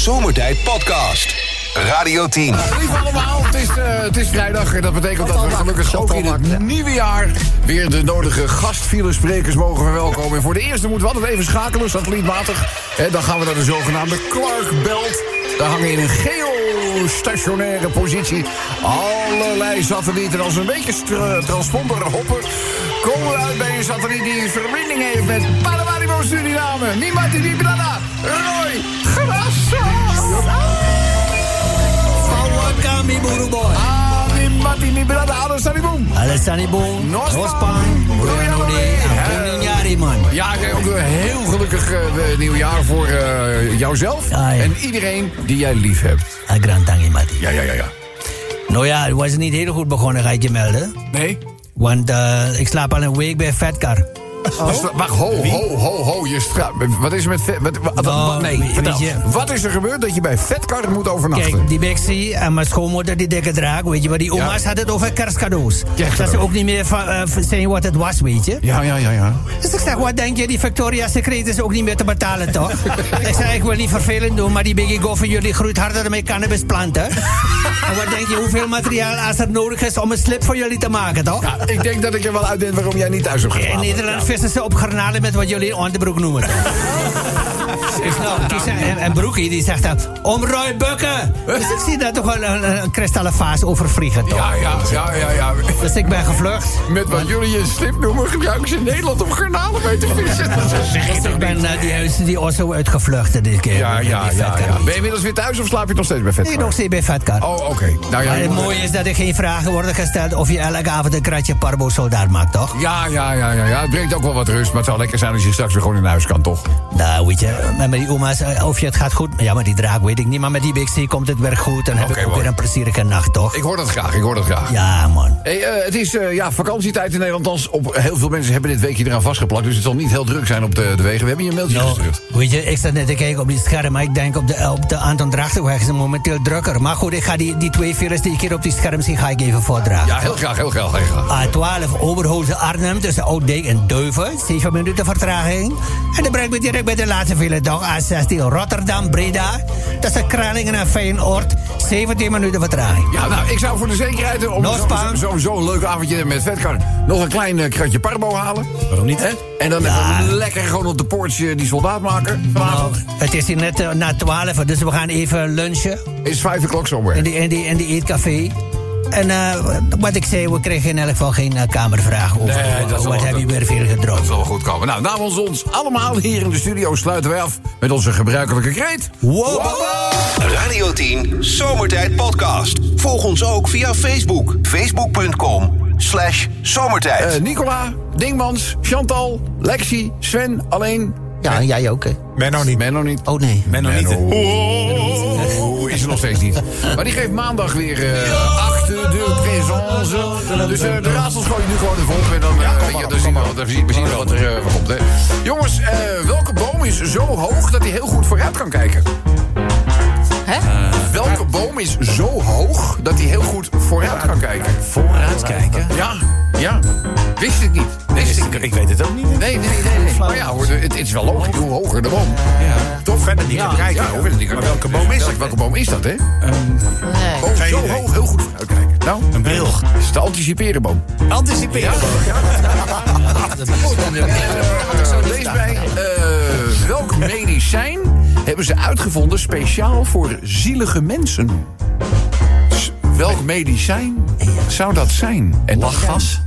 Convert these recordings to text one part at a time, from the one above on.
Zomertijd Podcast. Radio 10. Lief allemaal, het is, eh, het is vrijdag en dat betekent dat we gelukkig ook in het nieuwe jaar weer de nodige gastfilesprekers mogen verwelkomen. En voor de eerste moeten we altijd even schakelen, satellietmatig. En dan gaan we naar de zogenaamde Clark Belt. Daar hangen in een geostationaire positie allerlei satellieten. Als een beetje transponder hoppen, komen we uit bij een satelliet die een verbinding heeft met Paramaribo Suriname. Niemand die Brada, Roy Buru boy. Mati mi aan die boom. Alessani boom. Nospan. Nospan. Broyanode. Ampuni nyari man. Ja, ook een heel gelukkig eh, nieuwjaar voor eh, jouzelf Ah, ja. en iedereen die jij lief hebt. A grand tangi mati. Ja, ja, ja, ja. Nou ja, het was niet heel goed begonnen, ga ik je melden. Nee? Want eh, ik slaap al een week bij Vetcar. Als we- Wacht, ho, ho, ho, ho. Je stra- wat is er met vet? Wat, wat- Nou, wat- nee, je- Wat is er gebeurd dat je bij Vetkar moet overnachten? Kijk, die Bexie en mijn schoonmoeder die dikke draak, weet je wat? Die oma's Ja. hadden het over kerstcadeaus. Kerstcadeaus. Dat ze ook niet meer van, eh, zijn wat het was, weet je. Ja, ja, ja, ja. Dus ik zeg, wat denk je, die Victoria's Secret is ook niet meer te betalen, toch? ik zeg, ik wil niet vervelend doen, maar die Biggie Go van jullie groeit harder dan mijn cannabisplanten. en wat denk je, hoeveel materiaal als er nodig is om een slip voor jullie te maken, toch? Ja, ik denk dat ik er wel uit ben waarom jij niet thuis hebt In geslapen. Nederland vissen ze op garnalen met wat jullie onderbroek noemen. Nou, die zei- en, en Broekie die zegt dan, Bukken. Dus ik zie daar toch wel een, een, kristallen vaas overvliegen, toch? Ja, ja, ja, ja, ja. Dus ik ben gevlucht. Met wat jullie een slip noemen, gebruiken ze in Nederland om garnalen mee te vissen. Dus ik ben eh, die, huis- die Osso uitgevlucht dit keer. Ja, ja, ja, ja. Ben je inmiddels weer thuis of slaap je nog steeds bij Nee, Vetkar? nog steeds bij Vetkar. Oh, oké. Nou ja, Maar het mooie is dat er geen vragen worden gesteld of je elke avond een kratje parbo-soldaat maakt, toch? Ja, ja, ja, ja, ja. Het brengt ook wel wat rust. Maar het zou lekker zijn als je straks weer gewoon in huis kan, toch? Nou, weet je, met die oma's, eh, of je het gaat goed... Ja, maar die draak weet ik niet, maar met die Big C komt het weer goed. Dan heb ik ook weer een plezierige nacht, toch? Ik hoor dat graag, ik hoor dat graag. Ja, man. Hey, eh, het is eh, ja, vakantietijd in Nederland. Althans, op, heel veel mensen hebben dit weekje eraan vastgeplakt. Dus het zal niet heel druk zijn op de, de wegen. We hebben je een mailtje Nou, gestuurd. weet je, ik zat net te kijken op die scherm, maar ik denk op de, op de Anton Drachtenweg is het momenteel drukker. Maar goed, ik ga die, die twee files die ik hier op die scherm zie, ga ik even voordragen. Ja, heel graag, heel graag, heel graag. A12 Oberhoze Arnhem tussen Ouddijk en Deuven. 7 minuten vertraging. En dan brengt me direct bij de laatste file toch. A16 Rotterdam Breda. Tussen Kralingen en Feyenoord. 17 minuten vertraging. Ja, nou, ik zou voor de zekerheid, om Nog zo- zo- sowieso een leuk avondje met Vetkar, nog een klein eh, kratje parbo halen. Waarom niet? Hè? En dan Ja. even lekker gewoon op de poortje die soldaat maken Nou, vanavond. het is hier net eh, na 12, dus we gaan even lunchen. Is vijf o'clock somewhere. In die, in die, in die eetcafé. En eh, wat ik zei, we kregen in elk geval geen eh, kamervraag over. Nee, dat wat heb je weer veel Dat gedronken? zal wel goed komen. Nou, namens ons allemaal hier in de studio sluiten wij af met onze gebruikelijke kreet. Wow. Radio 10 Zomertijd Podcast. Volg ons ook via Facebook. Facebook.com slash zomertijd. Eh, Nicola, Dingmans, Chantal, Lexi, Sven, alleen... Ja, jij ook, hè? Menno niet. Menno niet. Oh nee. Menno niet. Nog steeds niet. Maar die geeft maandag weer eh achter de présence. Dus eh, de raadsels gooi je nu gewoon in volk. En dan, eh, weet je, dan zien we, dan zien we zien we wat er komt. Hè. Jongens, eh, welke boom is zo hoog dat hij heel goed vooruit kan kijken? Hè? Welke boom is zo hoog dat hij heel goed vooruit kan kijken? Vooruit kijken. Ja, ja. Wist ik niet. Wist ik niet. Ik weet het ook niet. Nee, nee, nee. nee. Maar ja, hoor, het, is wel logisch. Hoe hoger de boom. Ja. Toch verder niet gaan kijken. Ja, niet maar welke boom is het? Welke boom is dat, hè? Nee. Boom Geen zo hoog, heel goed vooruit kijken. Nou, Een bril. het is de anticiperen boom. Anticiperen. Lees bij. eh, welk medicijn hebben ze uitgevonden speciaal voor zielige mensen? Welk medicijn zou dat zijn? En lachgas?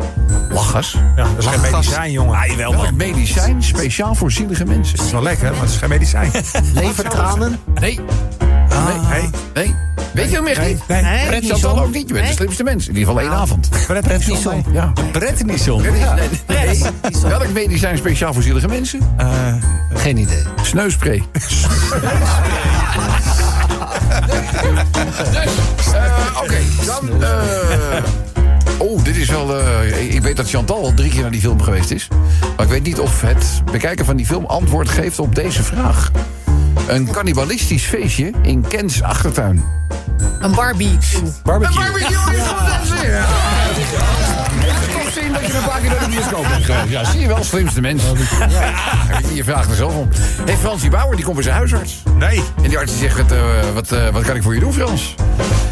Lachgas? Ja, dat is geen medicijn, jongen. Ah, wel, Welk medicijn speciaal voor zielige mensen? Het is wel lekker, maar het is geen medicijn. Levertranen? Nee. Nee. Nee. Nee. Weet je hem echt niet? Nee. Nee. Brett Chantal ook niet. Je bent de slimste mens. In ieder geval één avond. Prednison. Ja. Prednison. Nee, nee, nee. Welk medicijn speciaal voor zielige mensen? Geen idee. Sneuspray. dus, eh, oké, dan... eh, oh, dit is wel... eh, ik weet dat Chantal al drie keer naar die film geweest is. Maar ik weet niet of het bekijken van die film antwoord geeft op deze vraag. Een cannibalistisch feestje in Kens achtertuin. Een. Barbecue. Barbecue is gewoon dat, ja. Zien dat je een paar keer naar de bioscoop bent geweest. Ja, zie je wel, slimste mens. Ja, je vraagt er zelf om. Hé, Fransie Bauer, die komt bij zijn huisarts. Nee. En die arts die zegt, wat, eh, wat, eh, wat kan ik voor je doen, Frans?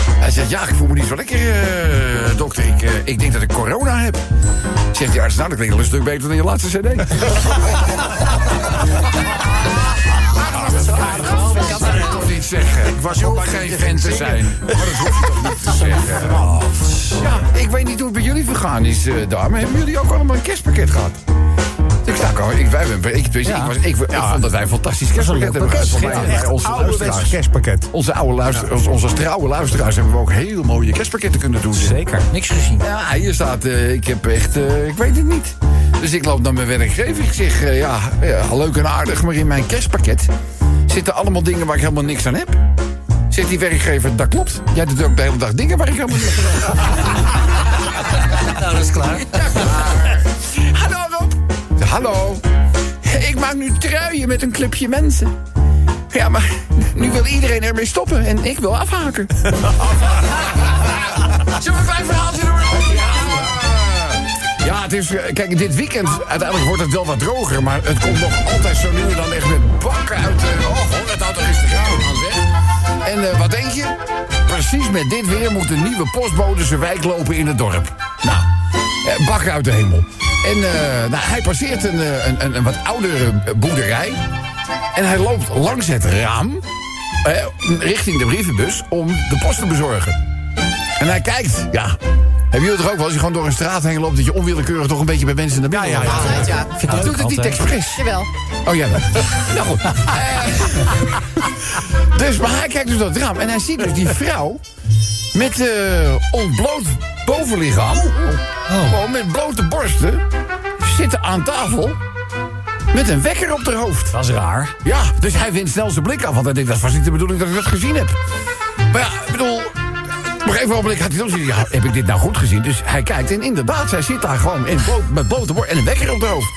Hij zegt, ja, ik voel me niet zo lekker, eh, dokter. Ik, ik denk dat ik corona heb. Zegt die arts, nou, dat klinkt wel een stuk beter dan je laatste cd. zeggen? Ik was ook geen vent te zijn. Maar dat hoef je toch niet te zeggen? Ja, ik weet niet hoe het bij jullie vergaan is, eh dames. Hebben jullie ook allemaal een kerstpakket gehad? Ik sta ik, wij, hebben- ik, was, ik, ik vond dat wij een fantastisch kerstpakket hebben. bij onze Ouderwets kerstpakket. Onze oude luisteraars, onze trouwe luisteraars hebben we ook heel mooie kerstpakketten kunnen doen. Zeker. Niks gezien. Ja, hier staat, eh, ik heb echt, eh, ik weet het niet. Dus ik loop naar mijn werkgever. Ik zeg, eh, ja, ja, leuk en aardig, maar in mijn kerstpakket zitten allemaal dingen waar ik helemaal niks aan heb. Zegt die werkgever, dat klopt. Jij doet ook de hele dag dingen waar ik helemaal niks aan heb. Nou, dat is klaar. Hallo Rob. Hallo. Ik maak nu truien met een clubje mensen. Ja, maar nu wil iedereen ermee stoppen en ik wil afhaken. Zullen we klein verhaaltje doen? Het is, eh, kijk, dit weekend, uiteindelijk wordt het wel wat droger... maar het komt nog altijd zo nu en dan echt met bakken uit de... Oh, het houdt toch eens te gaan, man, zeg. En eh, wat denk je? Precies met dit weer moet een nieuwe postbode zijn wijk lopen in het dorp. Nou, eh, bakken uit de hemel. En nou, hij passeert een, een, een, een wat oudere boerderij... en hij loopt langs het raam... eh, richting de brievenbus om de post te bezorgen. En hij kijkt, ja... Hebben jullie het ook wel als je gewoon door een straat heen loopt... dat je onwillekeurig toch een beetje bij mensen naar binnen Ja, ja, loopt? Altijd, ja. Doet het niet expres. Jawel. Oh ja, nou goed. Eh, dus, maar hij kijkt dus het raam en hij ziet dus die vrouw met eh ontbloot bovenlichaam, gewoon met blote borsten, zitten aan tafel met een wekker op haar hoofd. Dat is raar. Ja, dus hij wint snel zijn blik af, want hij denkt, dat was niet de bedoeling dat ik dat gezien heb. Maar ja, ik bedoel, op een gegeven moment had hij dan zoiets, heb ik dit nou goed gezien? Dus hij kijkt en inderdaad, zij zit daar gewoon in bloot, met blote en een wekker op haar hoofd.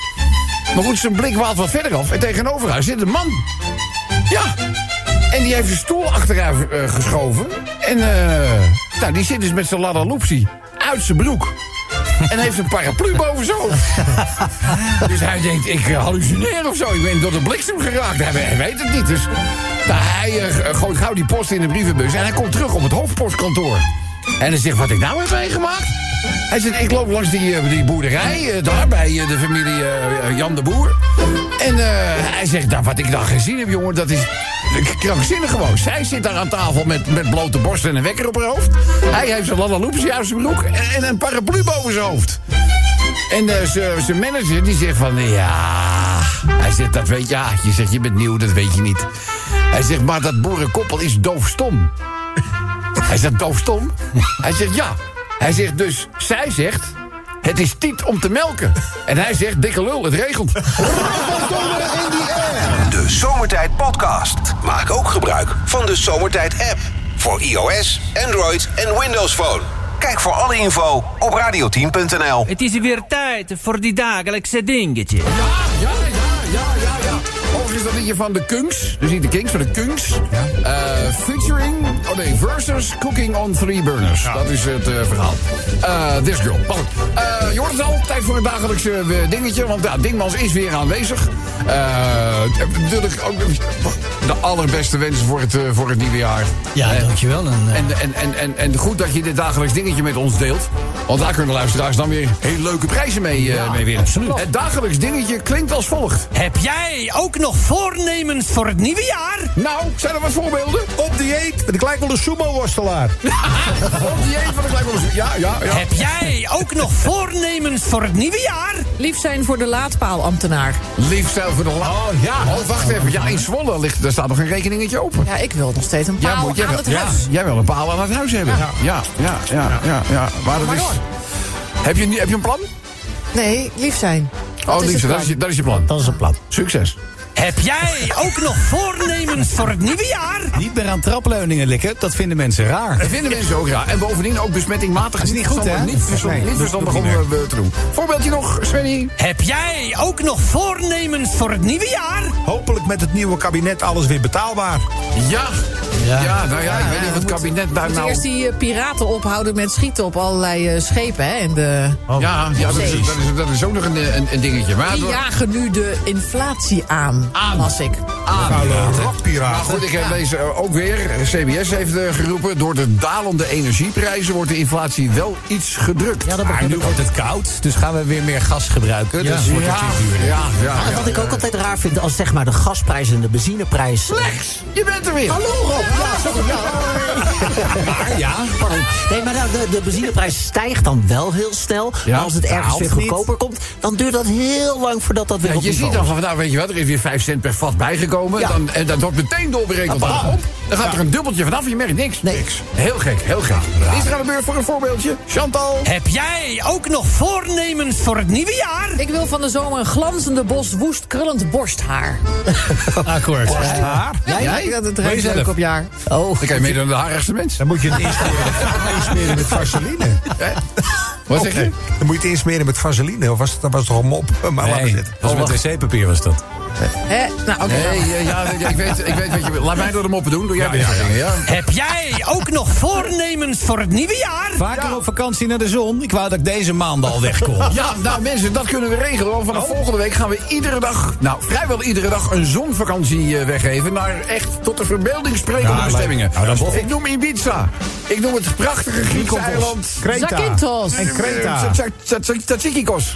Maar goed, zijn blik waalt wat verder af en tegenover haar zit een man. Ja, en die heeft zijn stoel achteruit eh, geschoven. En eh, nou, die zit dus met zijn ladaloopsie uit zijn broek. En heeft een paraplu boven zijn hoofd. Dus hij denkt, ik eh, hallucineer of zo. Ik ben door de bliksem geraakt. Hij, hij weet het niet. Dus nou, hij eh, gooit gauw die post in de brievenbus. En hij komt terug op het hoofdpostkantoor. En hij zegt, wat ik nou heb meegemaakt? Hij zegt, ik loop langs die, eh, die boerderij, eh, daar bij eh, de familie eh, Jan de Boer. En eh, hij zegt, nou, wat ik dan gezien heb, jongen, dat is krankzinnig gewoon. Zij zit daar aan tafel met, met blote borst en een wekker op haar hoofd. Hij heeft zijn lalaloopsie uit zijn broek en, en een paraplu boven zijn hoofd. En zijn- zijn manager die zegt van, ja... Hij zegt, dat weet je, ja, je zegt, je bent nieuw, dat weet je niet. Hij zegt, maar dat boerenkoppel is doofstom. Hij zegt, doofstom? Hij zegt, ja. Hij zegt dus, zij zegt, het is tijd om te melken. En hij zegt, dikke lul, het regent. De Zomertijd Podcast. Maak ook gebruik van de Zomertijd app. Voor iOS, Android en Windows Phone. Kijk voor alle info op radioteam.nl. Het is weer tijd voor die dagelijkse dingetje. Ja, ja, ja, ja, ja, ja. Overigens dat liedje van de Kunks. Dus niet de Kings, maar de Kunks. Eh, featuring, oh nee, versus Cooking on Three Burners. Dat is het eh, verhaal. Eh, this girl. Maar goed, je hoort het al. Tijd voor het dagelijkse dingetje. Want ja, Dingmans is weer aanwezig. Natuurlijk ook de allerbeste wensen voor het, voor het nieuwe jaar. Ja, dankjewel. En, en, en, en, en, en goed dat je dit dagelijks dingetje met ons deelt. Want daar kunnen luisteraars dan weer hele leuke prijzen mee, mee winnen. absoluut. Het dagelijks dingetje klinkt als volgt. Heb jij ook nog voornemens voor het nieuwe jaar? Nou, zijn er wat voorbeelden? Op dieet. Ik lijk wel een sumo-worstelaar. Op die een van de gelijk Ja, ja, ja. Heb jij ook nog voornemens voor het nieuwe jaar? Lief zijn voor de laadpaalambtenaar. Liefstijl voor de la... Oh, ja. Oh, wacht even. Ja, in Zwolle ligt, daar staat nog een rekeningetje open. Ja, ik wil nog steeds een paal jij aan wel, het ja, huis. jij wil een paal aan het huis hebben. Ja, ja, ja, ja. ja, ja. Maar dat is... Heb je, heb je een plan? Nee, lief zijn. Oh, is liefste, het dat is, je, dat is je plan. Dat is een plan. Succes. Heb jij ook nog voornemens voor het nieuwe jaar? Niet meer aan trapleuningen likken, dat vinden mensen raar. Dat vinden mensen ook raar. En bovendien ook besmettingmatig. Dat is niet goed, hè? Niet verstandig, Nee, niet dat verstandig doet om niet eh, te doen. Voorbeeldje nog, Svenny. Heb jij ook nog voornemens voor het nieuwe jaar? Hopelijk met het nieuwe kabinet alles weer betaalbaar. Ja, Ja, nou ja, ik weet niet of het kabinet daar nou... eerst die eh, piraten ophouden met schieten op allerlei eh, schepen. Hè, en de, Ja, ja dat, is, dat, is, dat is ook nog een, eh, een, een dingetje. Maar, die jagen nu de inflatie aan, Aan. las ik. Ah, Vuile maar rockpiraten. goed, ik heb deze eh, ook weer. CBS heeft eh, geroepen... door de dalende energieprijzen wordt de inflatie wel iets gedrukt. Ja, dat Maar nu wordt het koud, dus gaan we weer meer gas gebruiken. Ja. Dus wordt het duurder. ja, ja, Maar ja. wat ik ook altijd raar vind, als zeg maar de gasprijs en de benzineprijs... Lex, je bent er weer. Hallo Rob! Ja, sorry, ja. Maar ja, Pardon. Nee, maar nou, de, de benzineprijs stijgt dan wel heel snel. Ja, maar als het ergens weer niet. goedkoper komt... dan duurt dat heel lang voordat dat weer Ja, op je ziet dan van, nou weet je wat, er is weer 5 cent per vat bijgekomen. Ja. Dan, en dat wordt meteen doorberekend pomp. Dan gaat er een dubbeltje vanaf, je merkt niks. Nee. niks. Heel gek, heel gek. Is er aan de beurt voor een voorbeeldje? Chantal? Heb jij ook nog voornemens voor het nieuwe jaar? Ik wil van de zomer een glanzende bos woest krullend borsthaar. Akkoord. haar. Ja, jij? dat het leuk op jaar. Oh, Dan kan je meedoen aan de haarigste mens. Dan moet je het insmeren, insmeren met vaseline. Wat zeg je? Dan moet je het insmeren met vaseline. Of was het, dat was toch een mop? Maar laten Nee, zitten. dat was met wc-papier was dat. Hè? Nou, oké. Nee, ja, ja, ik, weet, ik weet wat je wil. Laat mij door de moppen doen. Doe jij ja, dingen, ja? Heb jij ook nog voornemens voor het nieuwe jaar? Vaker op vakantie naar de zon. Ik wou dat ik deze maand al weg kon. Ja, nou mensen, dat kunnen we regelen. Want vanaf volgende week gaan we iedere dag, nou vrijwel iedere dag, een zonvakantie eh, weggeven. Naar echt tot de verbeelding sprekende bestemmingen. nou, tof. ik noem Ibiza. Ik noem het prachtige Griekse eiland. Kreta. Zakynthos. En Kreta. Tatsikikos.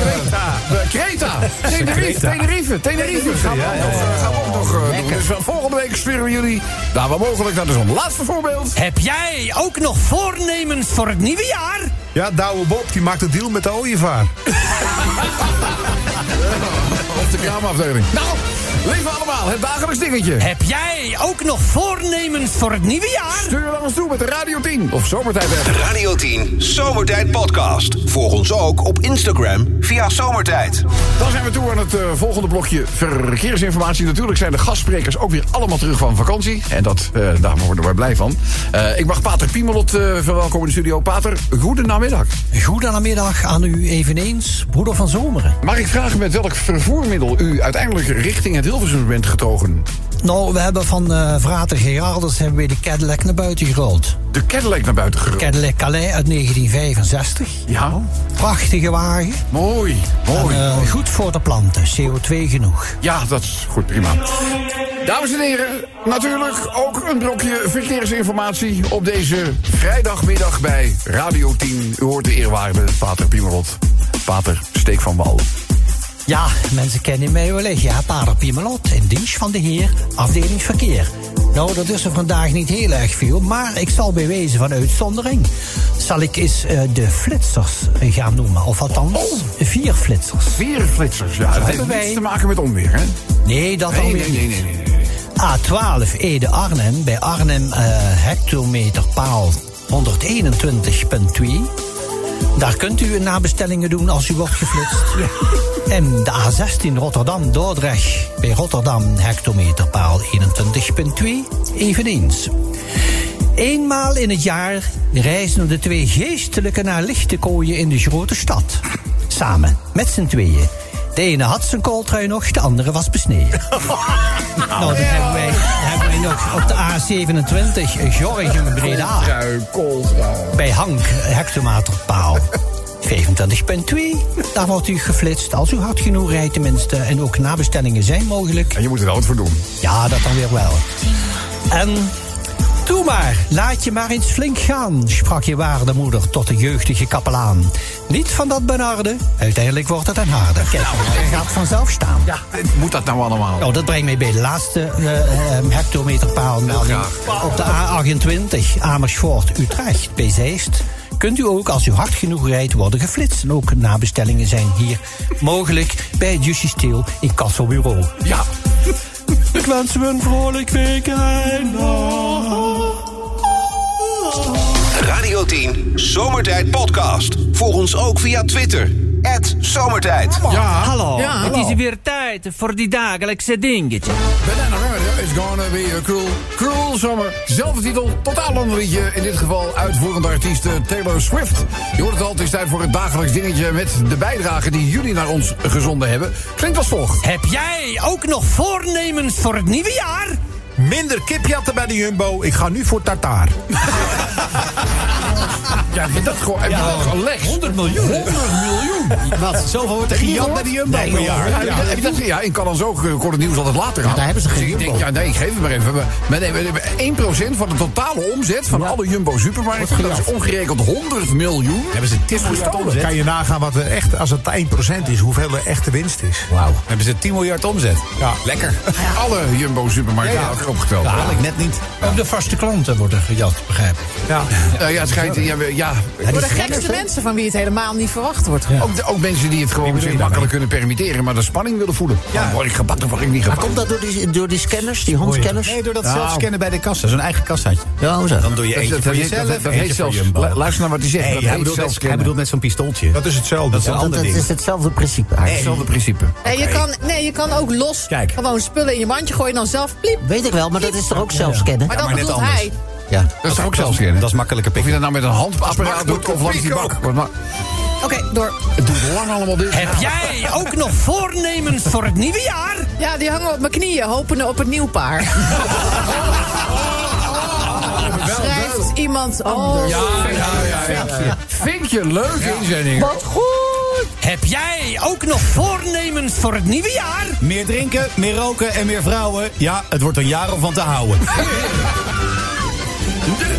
Kreta. Kreta. Tenerife. Tenerife. Gaan we ook nog, eh, ook nog eh, doen. Dus van volgende week sturen we jullie daar waar mogelijk naar de zon. Laatste voorbeeld. Heb jij ook nog voornemens voor het nieuwe jaar? Ja, Douwe Bob, die maakt een deal met de ooievaar. Op de kraamafdeling. Nou, lieve allemaal, het dagelijks dingetje. Heb jij ook nog voornemens voor het nieuwe jaar? Stuur je naar ons toe met de Radio 10 of Zomertijd app. Radio 10 Zomertijd Podcast. Volg ons ook op Instagram via Zomertijd. Dan zijn we toe aan het eh, volgende blokje verkeersinformatie. Natuurlijk zijn de gastsprekers ook weer allemaal terug van vakantie. En dat, eh, daar worden we blij van. Eh, ik mag Pater Piemelot eh, verwelkomen in de studio. Pater, goedenamiddag. Goedemiddag aan u eveneens, broeder van Zomeren. Mag ik vragen met welk vervoermiddel u uiteindelijk richting het Hilversum bent getogen? Nou, we hebben van eh Vrater Gerardus hebben we de Cadillac naar buiten gerold. De Cadillac naar buiten gerold. Cadillac Calais uit 1965. Ja, Prachtige wagen. mooi, mooi. En, eh, goed voor de planten, CO2 genoeg. Ja, dat is goed, prima. Dames en heren, natuurlijk ook een blokje verkeersinformatie op deze vrijdagmiddag bij Radio 10. U hoort de eerwaarde Pater Piemerot. Pater, steek van wal. Ja, mensen kennen mij wellicht. Ja, Pater Piemelot, in dienst van de heer, afdeling verkeer. Nou, dat is er vandaag niet heel erg veel, maar ik zal bij wijze van uitzondering... zal ik eens eh, de flitsers eh, gaan noemen. Of althans, vier flitsers. Vier flitsers, ja. Dat heeft hebben wij. niets te maken met onweer, hè? Nee, dat Nee, alweer nee, nee, nee, nee. nee. A12 Ede Arnhem. Bij Arnhem eh hectometerpaal 121.2. Daar kunt u nabestellingen doen als u wordt geflitst. En de A16 Rotterdam Dordrecht. Bij Rotterdam hectometerpaal 21.2. Eveneens. Eenmaal in het jaar reizen de twee geestelijken naar lichtekooien in de grote stad. Samen, met z'n tweeën. De ene had zijn kooltrui nog, de andere was besneden. Nou, dat hebben wij, hebben wij nog op de A27 Jorgen Breda. Trui, kooltrui. Bij Hank hectometerpaal 25.2. Daar wordt u geflitst als u hard genoeg rijdt tenminste. En ook nabestellingen zijn mogelijk. En je moet er wat voor doen. Ja, dat dan weer wel. En doe maar, laat je maar eens flink gaan, sprak je waarde moeder tot de jeugdige kapelaan. Niet van dat benarde, uiteindelijk wordt het een harde. Kijk, hij gaat vanzelf staan. Ja, moet dat nou allemaal? Nou, dat brengt mij bij de laatste eh, eh, hectometerpaalmelding. Op de A28 Amersfoort-Utrecht bij Zeist. Kunt u ook, als u hard genoeg rijdt, worden geflitst. En ook nabestellingen zijn hier mogelijk bij het Steel in Kasselbureau. Ja, Ik wens u een vrolijk weekend. Radio 10 Zomertijd Podcast. Volg ons ook via Twitter. Zomertijd. ja. Hallo, Ja, het is weer tijd voor die dagelijkse dingetje. Banana Remedy is gonna be a cruel, cruel summer. Zelfde titel, totaal ander liedje. In dit geval uitvoerende artiest eh, Taylor Swift. Je hoort het al, het is tijd voor het dagelijks dingetje... met de bijdrage die jullie naar ons gezonden hebben. Klinkt als volgt. Heb jij ook nog voornemens voor het nieuwe jaar? Minder kipjatten bij de Jumbo. Ik ga nu voor tartaar. Ja, heb je dat gewoon heb je dat gelegd? 100 miljoen. 100 miljoen. Wat? Zoveel wordt er gejat bij de Jumbo Nee, per joh. jaar. Ja, ja, heb je dat, ja, in kan ook uh, kon het nieuws altijd later gaan. daar hebben ze geen Dus ik denk, ja, nee, ik geef het maar even. Maar, nee, we hebben 1% van de totale omzet van alle Jumbo supermarkten. Dat is ongerekend 100 miljoen. Hebben ze 10 miljard omzet? Kan je nagaan wat er echt, als het 1% is, hoeveel er echte winst is. Wauw. Hebben ze 10 miljard omzet? Ja. Lekker. Alle Jumbo supermarkten ja, opgeteld. Ja, haal ik net niet. Ook de vaste klanten worden gejat, begrijp ik. Ja. Nou ja, het schijnt, ja, ja, Voor de gekste mensen van wie het helemaal niet verwacht wordt. ook, de- ook mensen die het gewoon zich makkelijk kunnen permitteren, maar de spanning willen voelen. Ja. word ik gepakt of word ik niet Maar gepakt? komt dat door die, door die scanners, die handscanners? Nee, door dat zelf scannen bij de kassa. Zo'n eigen kassaatje. Ja, zo? Dan doe je Dat- eentje dat voor jezelf, dat- dat heet zelfs- luister naar wat hij zegt. Nee, Dat hij bedoelt, met, zelfscannen. hij bedoelt met zo'n pistooltje. Dat is hetzelfde. Dat is een ander het ding. is hetzelfde principe eigenlijk. Hetzelfde principe. Nee, je kan, nee, je kan ook los Kijk. gewoon spullen in je mandje gooien en dan zelf pliep. Weet ik wel, maar dat is toch ook zelf scannen? Maar net bedoelt anders. hij. Ja. Dat is toch ook zelfscannen? Dat is makkelijker Of je pikken. dat nou met een handapparaat doet of langs die bak. Oké, door. Het duurt lang allemaal dit. Heb jij ook nog voornemens voor het nieuwe jaar? Ja, die hangen op mijn knieën, hopende op het nieuw paar. Schrijft iemand anders. Ja, ja, ja, ja. Vind je leuke inzending? Wat goed. Heb jij ook nog voornemens voor het nieuwe jaar? Meer drinken, meer roken en meer vrouwen. Ja, het wordt een jaar om van te houden.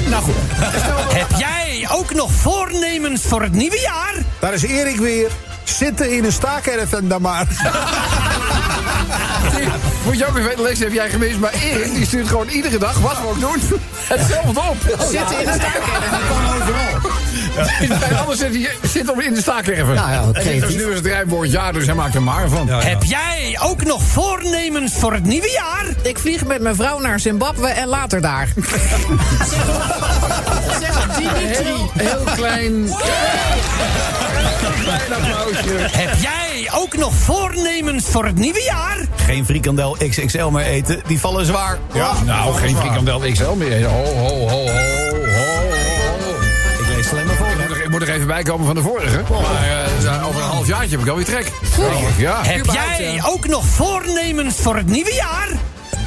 Nou goed. Heb jij ook nog voornemens voor het nieuwe jaar? Daar is Erik weer. Zitten in een staakerven dan maar. Moet je ook even weten, Lex, heb jij gemist. Maar Erik, die stuurt gewoon iedere dag, wat we ook doen, hetzelfde op. Zitten in de staakerven. En anders zit hij zit op in de staakerven. Ja, ja, is nu is het rijwoord ja, dus hij maakt er maar van. Heb jij ook nog voornemens voor het nieuwe jaar? Ik vlieg met mijn vrouw naar Zimbabwe en later daar. Zeg Dimitri. Heel, heel klein... Klein applausje. Heb jij ook nog voornemens voor het nieuwe jaar? Geen frikandel XXL meer eten, die vallen zwaar. Ja, nou, geen frikandel XL meer. Ho, ho, ho, ho, er- Ik moet er even bij komen van de vorige. Maar eh, over een half jaartje heb ik alweer trek. Ja. Heb jij ook nog voornemens voor het nieuwe jaar?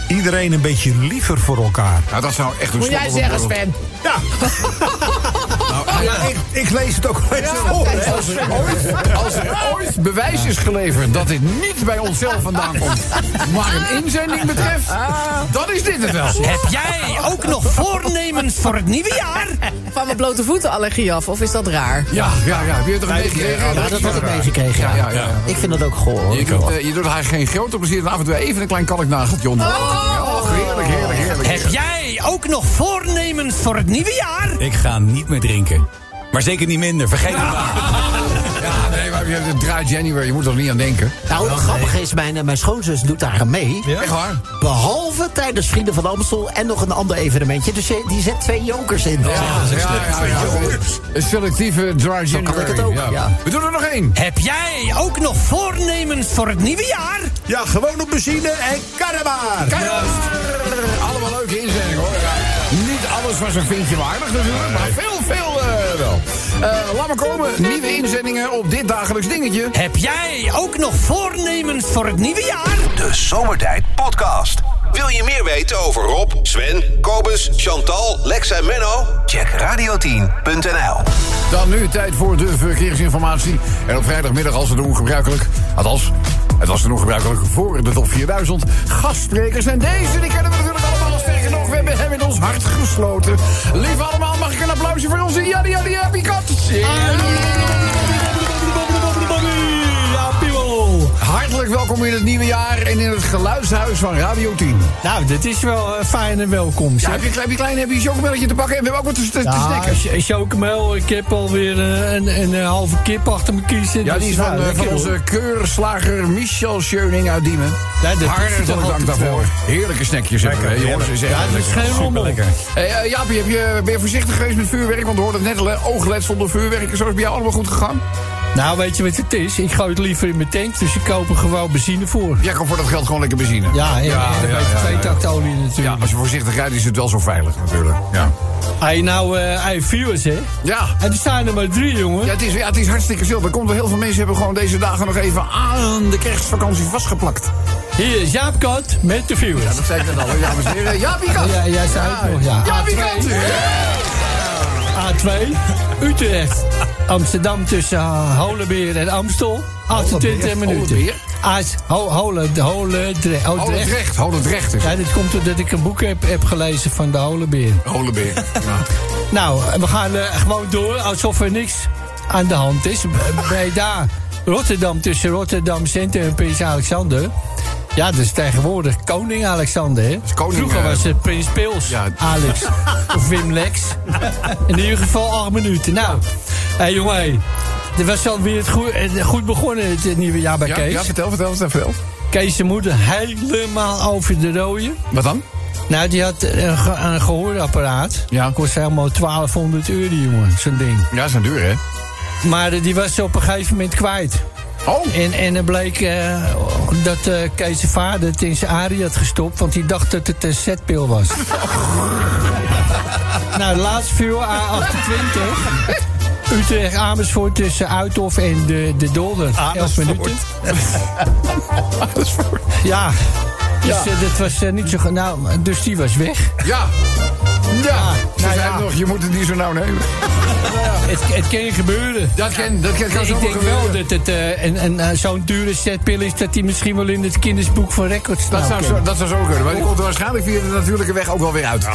Iedereen een beetje liever voor elkaar. Nou, dat zou echt een Moet jij zeggen, Sven? Nou, Ja, ik, ik lees het ook wel eens voor. hè. Als er, ooit, als er ooit bewijs is geleverd dat dit niet bij onszelf vandaan komt, maar een inzending betreft, dan is dit het wel. Heb jij ook nog voornemens voor het nieuwe jaar? Van mijn blote voeten allergie af, of is dat raar? Ja, ja, ja. Heb je het toch meegekregen? Ja, dat had ik meegekregen. Ja, Ja, ja, ja. Ik vind dat ook goor. hoor. Je, kunt, eh, je doet haar geen grote plezier en af en toe even een klein kalknageltje onder. Oh, heerlijk, heerlijk, heerlijk. Heb jij ook nog voornemens voor het nieuwe jaar? Ik ga niet meer drinken. Maar zeker niet minder, vergeet het maar. Ja, nee, maar je hebt het draait January, je moet er niet aan denken. Nou, het grappige is, mijn, eh, mijn schoonzus doet daar aan mee. Echt waar? Behalve tijdens Vrienden van Amstel en nog een ander evenementje. Dus je- die zet twee jokers in. Ja, ja, ja. Een selectieve dry January. kan ik het ook, ja. We doen er nog één. Heb jij ook nog voornemens voor het nieuwe jaar? Ja, gewoon op benzine en karremaar. Allemaal leuke inzendingen. Ja. Alles was een vinkje waardig natuurlijk, maar veel, veel eh, wel. Eh, laat maar komen, nieuwe inzendingen op dit dagelijks dingetje. Heb jij ook nog voornemens voor het nieuwe jaar? De Zomertijd Podcast. Wil je meer weten over Rob, Sven, Kobus, Chantal, Lex en Menno? Check radio10.nl. Dan nu tijd voor de verkeersinformatie. En op vrijdagmiddag als we doen gebruikelijk, althans, het was er nog gebruikelijk voor de top 4000 gastsprekers. En deze, die kennen we natuurlijk we hebben hem in ons hart gesloten. Lieve allemaal, mag ik een applausje voor onze Jaddy Jaddy Happy Kat? Hartelijk welkom in het nieuwe jaar en in het geluidshuis van Radio 10. Nou, dit is wel eh, fijn en welkom. Ja, heb je, heb je klein heb je een chocomelletje te pakken en we hebben ook wat te, te, Ja, snacken. ch- chocomel, ik heb alweer eh, een, een, eh, halve kip achter mijn kies zitten. Ja, die is Dus, van, nou, eh, van lekker, onze keurslager Michel Scheuning uit Diemen. Ja, Hartelijk dank daarvoor. Heerlijke snackjes hebben we, jongens. Is Ja, dat is lekker. geen rommel. Hey, eh, Jaapie, heb je, ben je voorzichtig geweest met vuurwerk? Want we hoorden het net al, oogletsel door vuurwerk. Is bij jou allemaal goed gegaan? Nou, weet je wat het is? Ik gooi het liever in mijn tank, dus ik koop er gewoon benzine voor. Jij kan voor dat geld gewoon lekker benzine. Ja, en, en een beetje tweetaktolie Ja, natuurlijk. als je voorzichtig rijdt is het wel zo veilig natuurlijk. Ja, Hij nou, eh hij viewers, hè? ja. En er staan er maar drie, jongen. Ja, het is, ja, het is hartstikke stil. Er komt wel heel veel mensen hebben gewoon deze dagen nog even aan de kerstvakantie vastgeplakt. Hier is Jaap Kat met de viewers. Dat zei ik net al, dames en heren. Ja, kan? Ja, jij zei het nog, ja. Ja, wie A2. kan? A2, Utrecht, Amsterdam tussen Holenbeer en Amstel. 28 minuten. Holen, Holendrecht. Hol het recht, hol het recht is. Ja, dit komt doordat ik een boek heb, heb gelezen van de Holenbeer. Holenbeer. Ja. Nou, we gaan eh, gewoon door alsof er niks aan de hand is. Bij daar Rotterdam tussen Rotterdam Centrum en Prins Alexander. Ja, is tegenwoordig koning Alexander, hè? koning, Vroeger eh, was het prins Pils, ja. Alex. of Wim Lex. In ieder geval acht minuten. Nou, hé jongen, hé. Er was alweer het goed, goed begonnen het nieuwe jaar bij Ja, Kees. ja, vertel, vertel, vertel. Kees' zijn moeder helemaal over de rode. Wat dan? Nou, die had een, ge- een gehoorapparaat. Ja. Kost helemaal 1200 euro, jongen, zo'n ding. Ja, een duur, hè? Maar eh, die was ze op een gegeven moment kwijt. Oh, En, en er bleek eh, dat eh Kees' vader het in zijn arie had gestopt... want hij dacht dat het een zetpil was. nou, de laatste viel A28. Utrecht Amersfoort tussen Uithof en de, de Dolder. 11 Amersfoort. minuten. Ja, dus eh, dat was niet zo... Nou, dus die was weg. ja. Ja, ze nou ja. nog, je moet het niet zo nauw nemen. Het, het kan gebeuren. Dat kan, dat kan, kan ik denk wel dat het eh, een, een, eh, zo'n dure setpil is... dat die misschien wel in het kindersboek van records Dat staat. zou, zo, dat zou zo kunnen. Maar die komt er waarschijnlijk via de natuurlijke weg ook wel weer uit.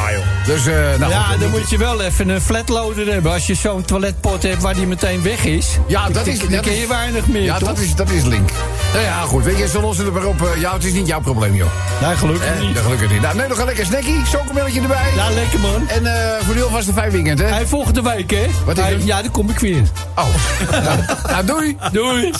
Dus, eh nou, Ja, dan moet je wel even een flatloader hebben. Als je zo'n toiletpot hebt waar die meteen weg is. Ja, dat is... dan dat ken is- je weinig meer, Ja, toch? dat is, dat is link. Nou ja, goed. Weet je, ze lossen het maar op. ja, het is niet jouw probleem, joh. Nee, gelukkig Eh, niet. gelukkig niet. Nou, neem nog een lekker snackie. Chocomelletje erbij. Ja, lekker man. En eh voor nu alvast een fijn weekend, hè? Hij volgende week, hè? Wat is Hij- het? Ja, dan kom ik weer. Oh. nou, nou, doei. Doei.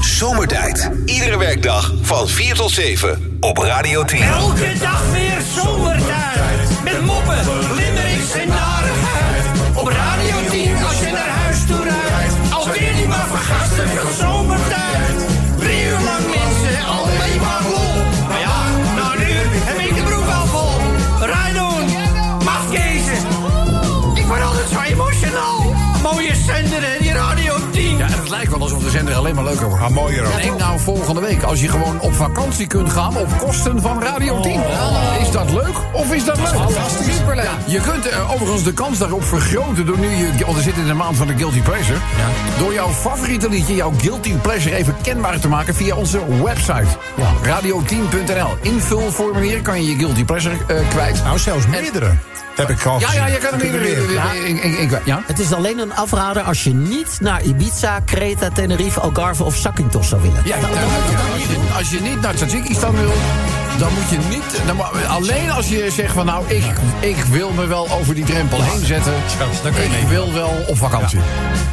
Zomertijd. Iedere werkdag van 4 tot 7 op Radio 10. Elke dag weer zomertijd. Met moppen, Ja, alsof de zender alleen maar leuker wordt. Ah, mooier ook. Denk nou volgende week, als je gewoon op vakantie kunt gaan op kosten van Radio 10. Is dat leuk of is dat leuk? Fantastisch. Superleuk. Ja, je kunt eh, overigens de kans daarop vergroten door nu je, want we zitten in de maand van de Guilty Pleasure. Door jouw favoriete liedje, jouw Guilty Pleasure even kenbaar te maken via onze website. Radio10.nl. Invulformulier kan je je Guilty Pleasure eh, kwijt. Nou, zelfs meerdere. Heb ik al Ja, ja, je kan hem weer. Ja. Ja? Het is alleen een afrader als je niet naar Ibiza, Creta, Tenerife, Algarve of Zakynthos zou willen. Ja, als, je, als je niet naar Tajikistan wil, dan moet je niet. Dan, alleen als je zegt van nou, ik, ik wil me wel over die drempel heen zetten. dan kun je Ik mee. wil wel op vakantie.